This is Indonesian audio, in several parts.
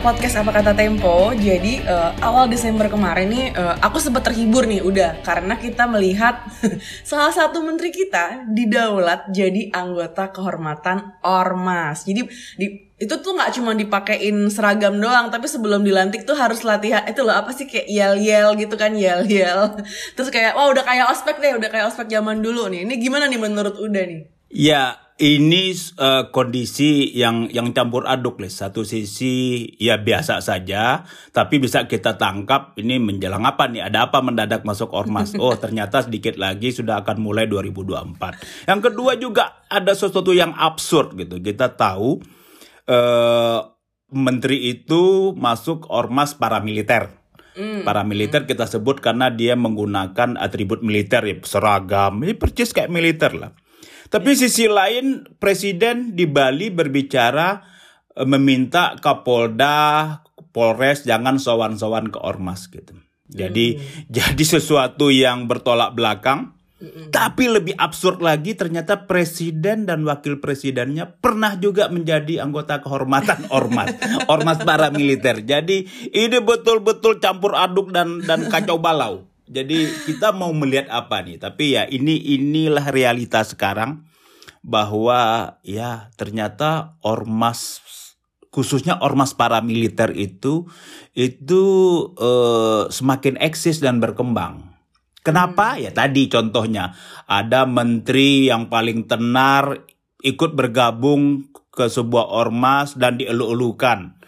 podcast apa kata Tempo. Jadi uh, awal Desember kemarin nih uh, aku sempat terhibur nih udah. Karena kita melihat salah satu menteri kita didaulat jadi anggota kehormatan Ormas. Jadi di itu tuh nggak cuma dipakein seragam doang tapi sebelum dilantik tuh harus latihan. Itu loh apa sih kayak yel yel gitu kan yel yel terus kayak wah udah kayak ospek deh udah kayak ospek zaman dulu nih. Ini gimana nih menurut udah nih ya ini uh, kondisi yang yang campur aduk, Les. Satu sisi ya biasa saja, tapi bisa kita tangkap ini menjelang apa nih? Ada apa mendadak masuk ormas? Oh, ternyata sedikit lagi sudah akan mulai 2024. Yang kedua juga ada sesuatu yang absurd gitu. Kita tahu uh, menteri itu masuk ormas paramiliter. Mm. Paramiliter kita sebut karena dia menggunakan atribut militer ya seragam, ini percis kayak militer lah. Tapi sisi lain presiden di Bali berbicara e, meminta Kapolda, Polres jangan sowan-sowan ke ormas gitu. Jadi hmm. jadi sesuatu yang bertolak belakang. Hmm. Tapi lebih absurd lagi ternyata presiden dan wakil presidennya pernah juga menjadi anggota kehormatan ormas, ormas paramiliter. Jadi ini betul-betul campur aduk dan dan kacau balau. Jadi kita mau melihat apa nih? Tapi ya ini inilah realitas sekarang bahwa ya ternyata ormas khususnya ormas paramiliter itu itu uh, semakin eksis dan berkembang. Kenapa? Hmm. Ya tadi contohnya ada menteri yang paling tenar ikut bergabung ke sebuah ormas dan dielu-elukan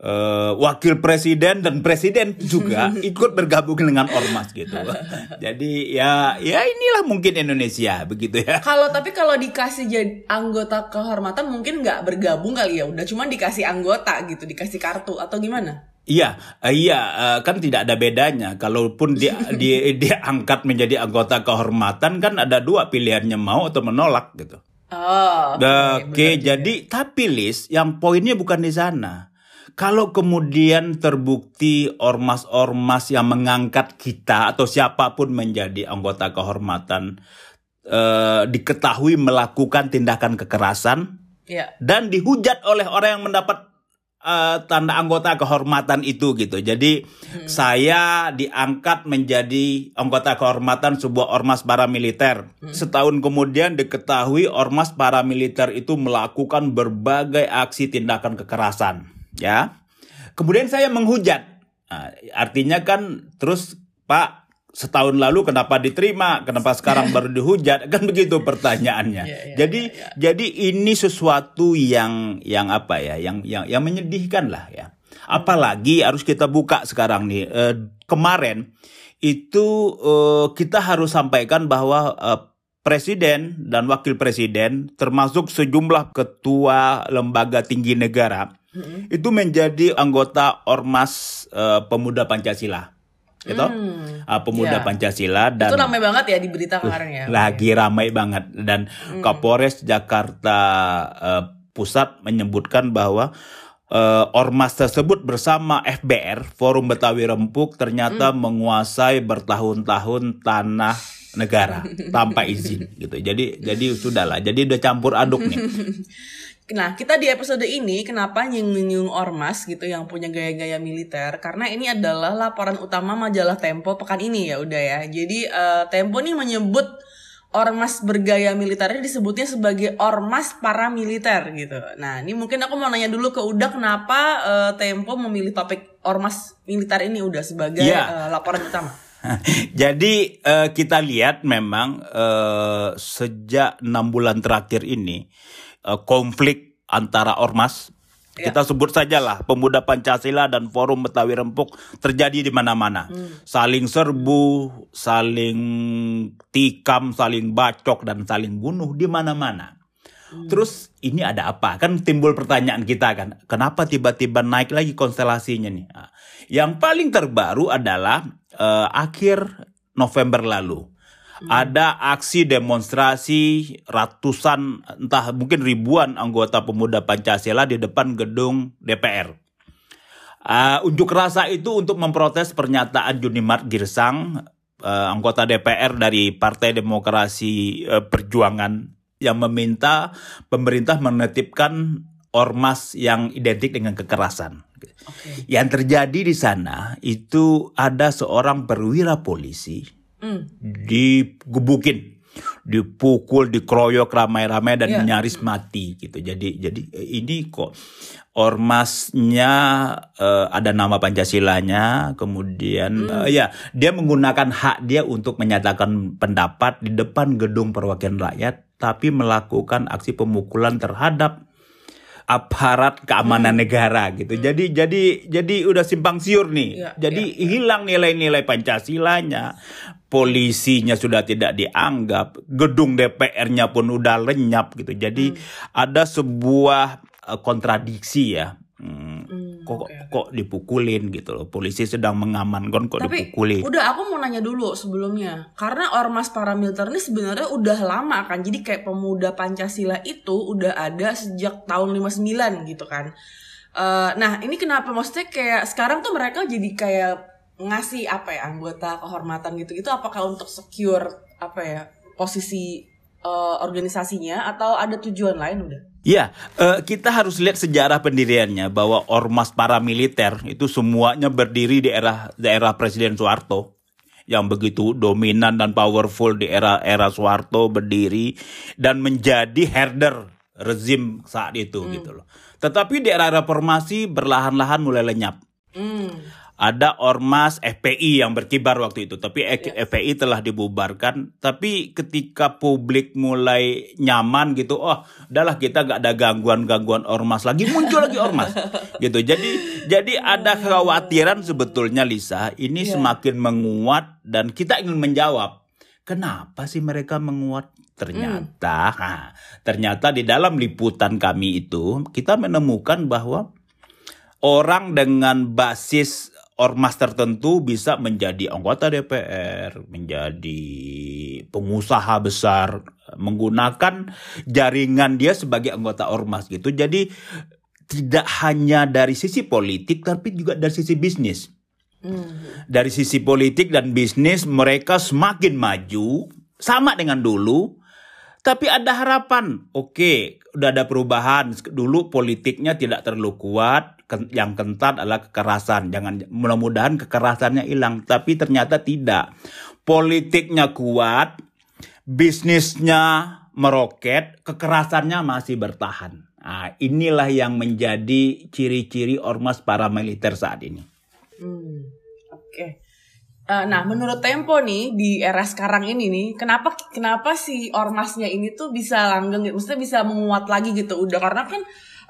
uh, wakil presiden dan presiden juga ikut bergabung dengan ormas gitu. Jadi ya ya inilah mungkin Indonesia begitu ya. Kalau tapi kalau dikasih jadi anggota kehormatan mungkin nggak bergabung kali ya, udah cuma dikasih anggota gitu, dikasih kartu atau gimana? Iya, uh, iya, uh, kan tidak ada bedanya. Kalaupun dia dia dia angkat menjadi anggota kehormatan kan ada dua pilihannya mau atau menolak gitu. Oh, oke. Okay, okay, jadi tapi list yang poinnya bukan di sana kalau kemudian terbukti ormas-ormas yang mengangkat kita atau siapa pun menjadi anggota kehormatan eh, diketahui melakukan tindakan kekerasan ya. dan dihujat oleh orang yang mendapat uh, tanda anggota kehormatan itu gitu. Jadi hmm. saya diangkat menjadi anggota kehormatan sebuah ormas paramiliter. Hmm. Setahun kemudian diketahui ormas paramiliter itu melakukan berbagai aksi tindakan kekerasan ya. Kemudian saya menghujat. Nah, artinya kan terus Pak setahun lalu kenapa diterima, kenapa sekarang baru dihujat? Kan begitu pertanyaannya. Yeah, yeah, jadi yeah, yeah. jadi ini sesuatu yang yang apa ya, yang yang yang menyedihkan lah ya. Apalagi harus kita buka sekarang nih. Eh, kemarin itu eh, kita harus sampaikan bahwa eh, presiden dan wakil presiden termasuk sejumlah ketua lembaga tinggi negara hmm. itu menjadi anggota ormas uh, pemuda Pancasila gitu hmm. uh, pemuda yeah. Pancasila dan itu ramai banget ya di berita kemarin ya lagi ramai banget dan hmm. Kapolres Jakarta uh, Pusat menyebutkan bahwa uh, ormas tersebut bersama FBR Forum Betawi Rempuk ternyata hmm. menguasai bertahun-tahun tanah negara tanpa izin gitu jadi jadi sudahlah jadi udah campur aduk nih Nah, kita di episode ini kenapa nyinggung ormas gitu yang punya gaya-gaya militer? Karena ini adalah laporan utama majalah Tempo pekan ini ya udah ya. Jadi uh, Tempo nih menyebut ormas bergaya militernya disebutnya sebagai ormas paramiliter gitu. Nah, ini mungkin aku mau nanya dulu ke Uda kenapa uh, Tempo memilih topik ormas militer ini udah sebagai yeah. Iya. uh, laporan utama. Jadi uh, kita lihat memang uh, sejak enam bulan terakhir ini uh, konflik antara ormas ya. kita sebut sajalah pemuda Pancasila dan Forum Betawi Rempuk terjadi di mana-mana. Hmm. Saling serbu, saling tikam, saling bacok dan saling bunuh di mana-mana. Hmm. Terus ini ada apa? Kan timbul pertanyaan kita kan, kenapa tiba-tiba naik lagi konstelasinya nih? Yang paling terbaru adalah uh, akhir November lalu ada aksi demonstrasi ratusan entah mungkin ribuan anggota pemuda Pancasila di depan gedung DPR. Uh, unjuk rasa itu untuk memprotes pernyataan Junimart Girsang, uh, anggota DPR dari Partai Demokrasi uh, Perjuangan yang meminta pemerintah menetipkan ormas yang identik dengan kekerasan. Oke. Yang terjadi di sana itu ada seorang perwira polisi Hmm. digebukin, dipukul, dikeroyok ramai-ramai dan Iya. nyaris mati gitu. Jadi jadi eh, ini kok ormasnya eh, ada nama Pancasilanya, kemudian Hmm. eh, ya dia menggunakan hak dia untuk menyatakan pendapat di depan gedung perwakilan rakyat, tapi melakukan aksi pemukulan terhadap aparat keamanan Hmm. negara gitu. Jadi jadi jadi udah simpang siur nih. Iya, jadi hilang nilai-nilai Pancasilanya. Polisinya sudah tidak dianggap, gedung DPR-nya pun udah lenyap gitu. Jadi Hmm. ada sebuah eh, kontradiksi ya. Hmm, Hmm, kok oke, oke. kok dipukulin gitu loh. Polisi sedang mengamankan kok Tapi dipukulin. udah aku mau nanya dulu sebelumnya karena ormas paramiliter ini sebenarnya udah lama kan jadi kayak pemuda Pancasila itu udah ada sejak tahun 59 gitu kan. Eh, nah ini kenapa maksudnya kayak sekarang tuh mereka jadi kayak ngasih apa ya anggota kehormatan gitu-gitu apakah untuk secure apa ya posisi eh, organisasinya atau ada tujuan lain udah? Ya, eh, kita harus lihat sejarah pendiriannya bahwa ormas paramiliter itu semuanya berdiri di era daerah Presiden Soeharto yang begitu dominan dan powerful di era era Soeharto berdiri dan menjadi herder rezim saat itu gitu loh. Tetapi di era reformasi berlahan-lahan mulai lenyap. Hmm. Ada ormas FPI yang berkibar waktu itu, tapi FPI telah dibubarkan. Tapi ketika publik mulai nyaman gitu, oh, udahlah kita gak ada gangguan-gangguan ormas lagi, muncul lagi ormas, gitu. Jadi, jadi ada kekhawatiran sebetulnya Lisa, ini Iya. semakin menguat dan kita ingin menjawab, kenapa sih mereka menguat? Ternyata, nah, ternyata di dalam liputan kami itu kita menemukan bahwa orang dengan basis ormas tertentu bisa menjadi anggota DPR, menjadi pengusaha besar menggunakan jaringan dia sebagai anggota ormas gitu. Jadi tidak hanya dari sisi politik tapi juga dari sisi bisnis. Hmm. Dari sisi politik dan bisnis mereka semakin maju sama dengan dulu tapi ada harapan. Oke, udah ada perubahan. Dulu politiknya tidak terlalu kuat. Yang kentat adalah kekerasan. Jangan mudah-mudahan kekerasannya hilang. Tapi ternyata tidak. Politiknya kuat, bisnisnya meroket, kekerasannya masih bertahan. Nah, inilah yang menjadi ciri-ciri ormas paramiliter saat ini. Hmm. Eh, nah, menurut Tempo nih di era sekarang ini nih, kenapa kenapa si ormasnya ini tuh bisa langgeng, gitu? maksudnya bisa menguat lagi gitu? Udah karena kan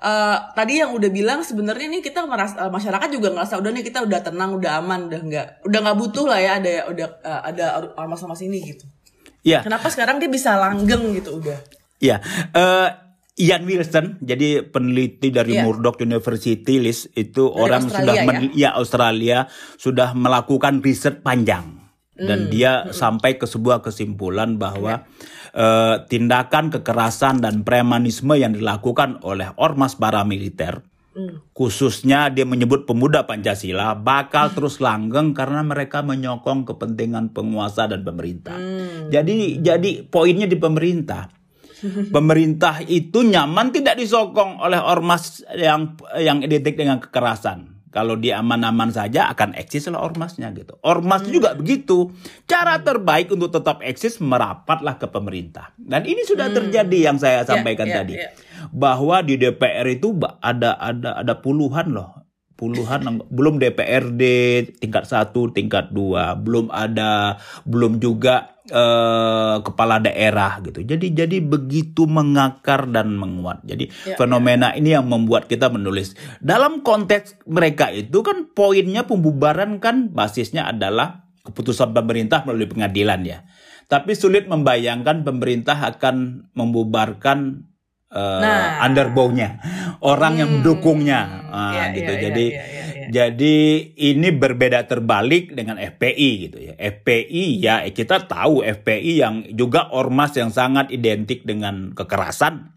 eh, tadi yang udah bilang sebenarnya nih kita merasa eh, masyarakat juga ngerasa udah nih kita udah tenang, udah aman, udah nggak udah nggak butuh lah ya ada udah eh, ada ormas-ormas ini gitu. Ya, Kenapa sekarang dia bisa langgeng gitu udah? Ya, eh, Ian Wilson, jadi peneliti dari Iya. Murdoch University, Liz, itu orang Australia sudah ya? men- ya Australia sudah melakukan riset panjang Hmm. dan dia sampai ke sebuah kesimpulan bahwa eh, tindakan kekerasan dan premanisme yang dilakukan oleh ormas paramiliter Hmm. khususnya dia menyebut pemuda Pancasila bakal terus langgeng karena mereka menyokong kepentingan penguasa dan pemerintah. Hmm. Jadi jadi poinnya di pemerintah. Pemerintah itu nyaman tidak disokong oleh ormas yang yang identik dengan kekerasan. Kalau dia aman-aman saja akan eksis lah ormasnya gitu. Ormas juga begitu. Cara terbaik untuk tetap eksis merapatlah ke pemerintah. Dan ini sudah terjadi yang saya sampaikan ya, tadi. ya. Bahwa di DPR itu ada ada ada puluhan loh puluhan belum DPRD tingkat satu tingkat dua belum ada belum juga eh, kepala daerah gitu. Jadi jadi begitu mengakar dan menguat. Jadi Ya, fenomena ini yang membuat kita menulis. Dalam konteks mereka itu kan poinnya pembubaran kan basisnya adalah keputusan pemerintah melalui pengadilan ya. Tapi sulit membayangkan pemerintah akan membubarkan eh, Nah. underbow-nya. Orang yang Hmm. mendukungnya. Ah, Iya, gitu. iya, jadi iya, iya, iya. Jadi ini berbeda terbalik dengan FPI gitu ya. FPI ya kita tahu FPI yang juga ormas yang sangat identik dengan kekerasan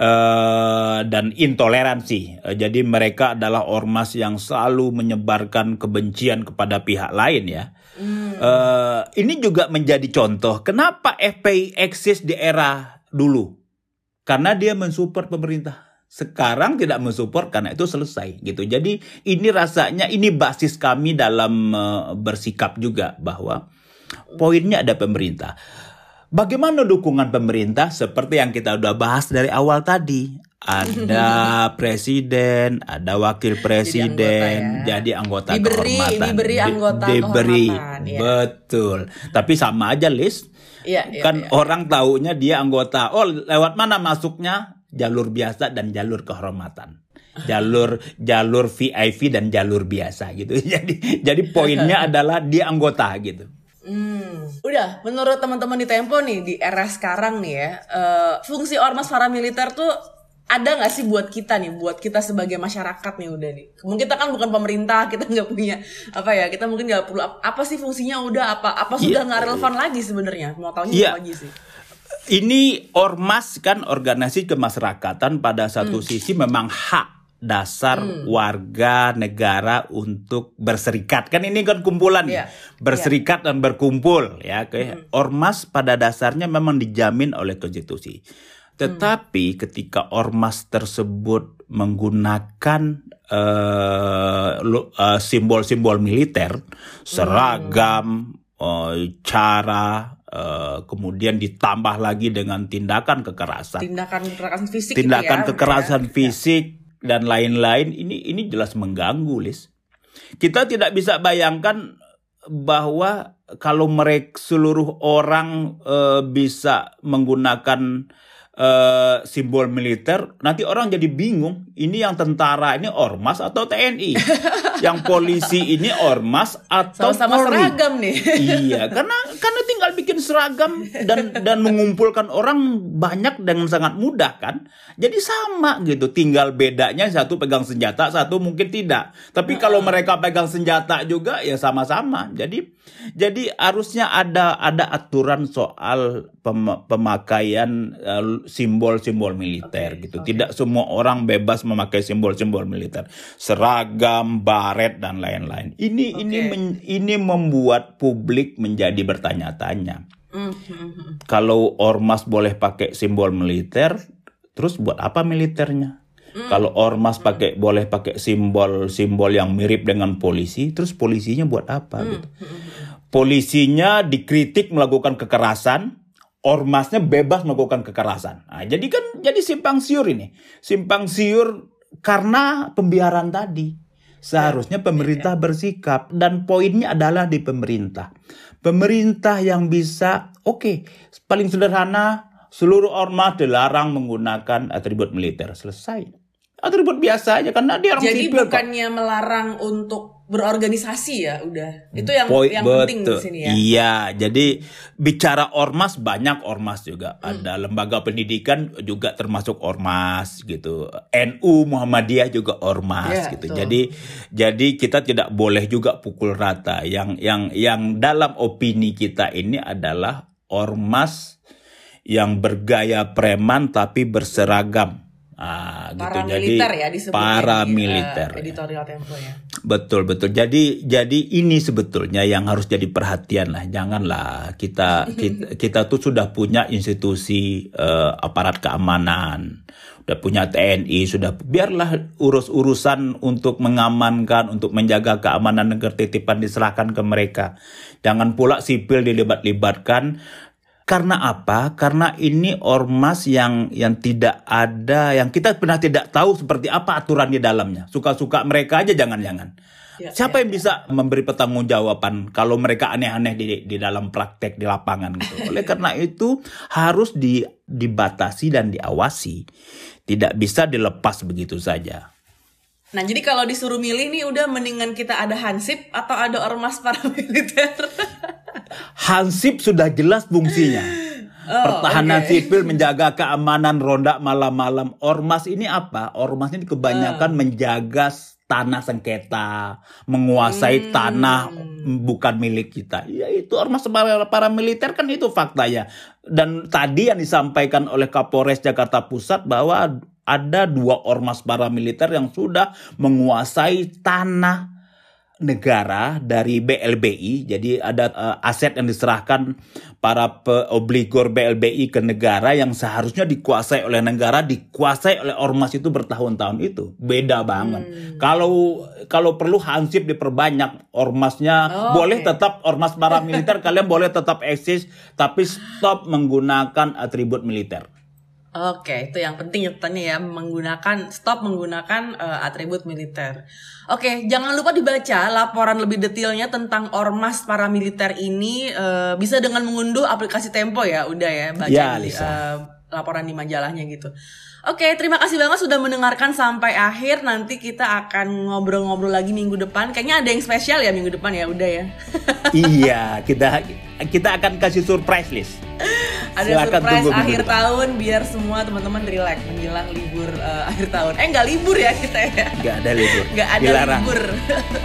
eh, dan intoleransi. Eh, jadi mereka adalah ormas yang selalu menyebarkan kebencian kepada pihak lain ya. Hmm. Eh, ini juga menjadi contoh kenapa FPI eksis di era dulu. Karena dia mensupport pemerintah sekarang tidak mensupport karena itu selesai gitu. Jadi ini rasanya ini basis kami dalam uh, bersikap juga bahwa poinnya ada pemerintah. Bagaimana dukungan pemerintah seperti yang kita udah bahas dari awal tadi? Ada presiden, ada wakil presiden, jadi anggota, ya. jadi anggota diberi, kehormatan. Diberi anggota diberi, kehormatan. Ya. Betul. Tapi sama aja list. Ya, ya, kan ya. orang taunya dia anggota. Oh, lewat mana masuknya? Jalur biasa dan jalur kehormatan jalur jalur VIP dan jalur biasa gitu jadi jadi poinnya adalah dia anggota gitu Hmm. Udah, menurut teman-teman di Tempo nih di era sekarang nih ya, uh, fungsi ormas paramiliter tuh ada nggak sih buat kita nih, buat kita sebagai masyarakat nih udah nih. Mungkin kita kan bukan pemerintah, kita nggak punya apa ya, kita mungkin nggak perlu apa sih fungsinya udah apa apa sudah nggak yeah. relevan lagi sebenarnya. Mau tahu yeah. apa aja sih? Ini ormas kan organisasi kemasyarakatan pada satu hmm. sisi memang hak dasar hmm. warga negara untuk berserikat kan ini kan kumpulan yeah. berserikat yeah. dan berkumpul ya hmm. ormas pada dasarnya memang dijamin oleh konstitusi tetapi hmm. ketika ormas tersebut menggunakan simbol-simbol uh, uh, militer seragam hmm. uh, cara Uh, kemudian ditambah lagi dengan tindakan kekerasan, tindakan kekerasan fisik, tindakan ya, kekerasan ya. fisik dan lain-lain ini ini jelas mengganggu, Lis. Kita tidak bisa bayangkan bahwa kalau mereka seluruh orang uh, bisa menggunakan uh, simbol militer, nanti orang jadi bingung. Ini yang tentara ini ormas atau TNI, yang polisi ini ormas atau sama-sama seragam nih. iya, karena karena tinggal bikin seragam dan dan mengumpulkan orang banyak dengan sangat mudah kan. Jadi sama gitu, tinggal bedanya satu pegang senjata, satu mungkin tidak. Tapi kalau mereka pegang senjata juga ya sama-sama. Jadi jadi harusnya ada ada aturan soal pem, pemakaian simbol-simbol militer okay, gitu. Okay. Tidak semua orang bebas memakai simbol-simbol militer, seragam, baret dan lain-lain. Ini okay. ini men, ini membuat publik menjadi bertanya-tanya. Mm-hmm. Kalau ormas boleh pakai simbol militer, terus buat apa militernya? Mm. Kalau ormas pakai mm. boleh pakai simbol-simbol yang mirip dengan polisi, terus polisinya buat apa mm. gitu? Polisinya dikritik melakukan kekerasan, ormasnya bebas melakukan kekerasan. Nah, jadi kan jadi simpang siur ini. Simpang siur karena pembiaran tadi. Seharusnya ya, pemerintah ya. bersikap dan poinnya adalah di pemerintah. Pemerintah yang bisa, oke, okay, paling sederhana seluruh ormas dilarang menggunakan atribut militer. Selesai. Atribut biasa aja karena dia orang Jadi sipil bukannya kok. melarang untuk berorganisasi ya udah. Itu yang Poi, yang betul. penting di sini ya. Iya, jadi bicara ormas banyak ormas juga. Hmm. Ada lembaga pendidikan juga termasuk ormas gitu. NU Muhammadiyah juga ormas ya, gitu. Betul. Jadi jadi kita tidak boleh juga pukul rata. Yang yang yang dalam opini kita ini adalah ormas yang bergaya preman tapi berseragam. Ah, para gitu. militer jadi ya disebutnya para di, militer. Uh, editorial Tempo ya. Betul betul. Jadi jadi ini sebetulnya yang harus jadi perhatian lah. Janganlah kita kita, kita tuh sudah punya institusi uh, aparat keamanan, udah punya TNI, sudah biarlah urus-urusan untuk mengamankan, untuk menjaga keamanan negara titipan diserahkan ke mereka. Jangan pula sipil dilibat-libatkan karena apa? Karena ini ormas yang yang tidak ada, yang kita pernah tidak tahu seperti apa aturan di dalamnya. Suka-suka mereka aja jangan-jangan. Ya, Siapa ya, yang ya. bisa memberi pertanggungjawaban kalau mereka aneh-aneh di di dalam praktek di lapangan gitu. Oleh karena itu harus di, dibatasi dan diawasi. Tidak bisa dilepas begitu saja. Nah, jadi kalau disuruh milih nih udah mendingan kita ada hansip atau ada ormas paramiliter? Hansip sudah jelas fungsinya. Oh, Pertahanan okay. sipil menjaga keamanan ronda malam-malam. Ormas ini apa? Ormas ini kebanyakan oh. menjaga tanah sengketa, menguasai hmm. tanah bukan milik kita. Ya itu ormas para militer kan itu faktanya. Dan tadi yang disampaikan oleh Kapolres Jakarta Pusat bahwa ada dua ormas paramiliter yang sudah menguasai tanah negara dari BLBI. Jadi ada uh, aset yang diserahkan para obligor BLBI ke negara yang seharusnya dikuasai oleh negara, dikuasai oleh ormas itu bertahun-tahun itu. Beda banget. Hmm. Kalau kalau perlu hansip diperbanyak ormasnya, oh, boleh okay. tetap ormas paramiliter kalian boleh tetap eksis tapi stop menggunakan atribut militer. Oke, itu yang penting ya menggunakan stop menggunakan uh, atribut militer. Oke, jangan lupa dibaca laporan lebih detailnya tentang ormas paramiliter ini uh, bisa dengan mengunduh aplikasi Tempo ya, udah ya baca ya, di, uh, laporan di majalahnya gitu. Oke, terima kasih banget sudah mendengarkan sampai akhir. Nanti kita akan ngobrol-ngobrol lagi minggu depan. Kayaknya ada yang spesial ya minggu depan ya, udah ya. iya, kita kita akan kasih surprise list. ada Silakan surprise akhir tahun biar semua teman-teman relax menjelang libur uh, akhir tahun. Eh nggak libur ya kita ya? Nggak ada libur. Nggak ada Dilarang. libur.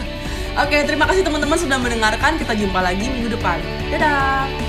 Oke, terima kasih teman-teman sudah mendengarkan. Kita jumpa lagi minggu depan. Dadah.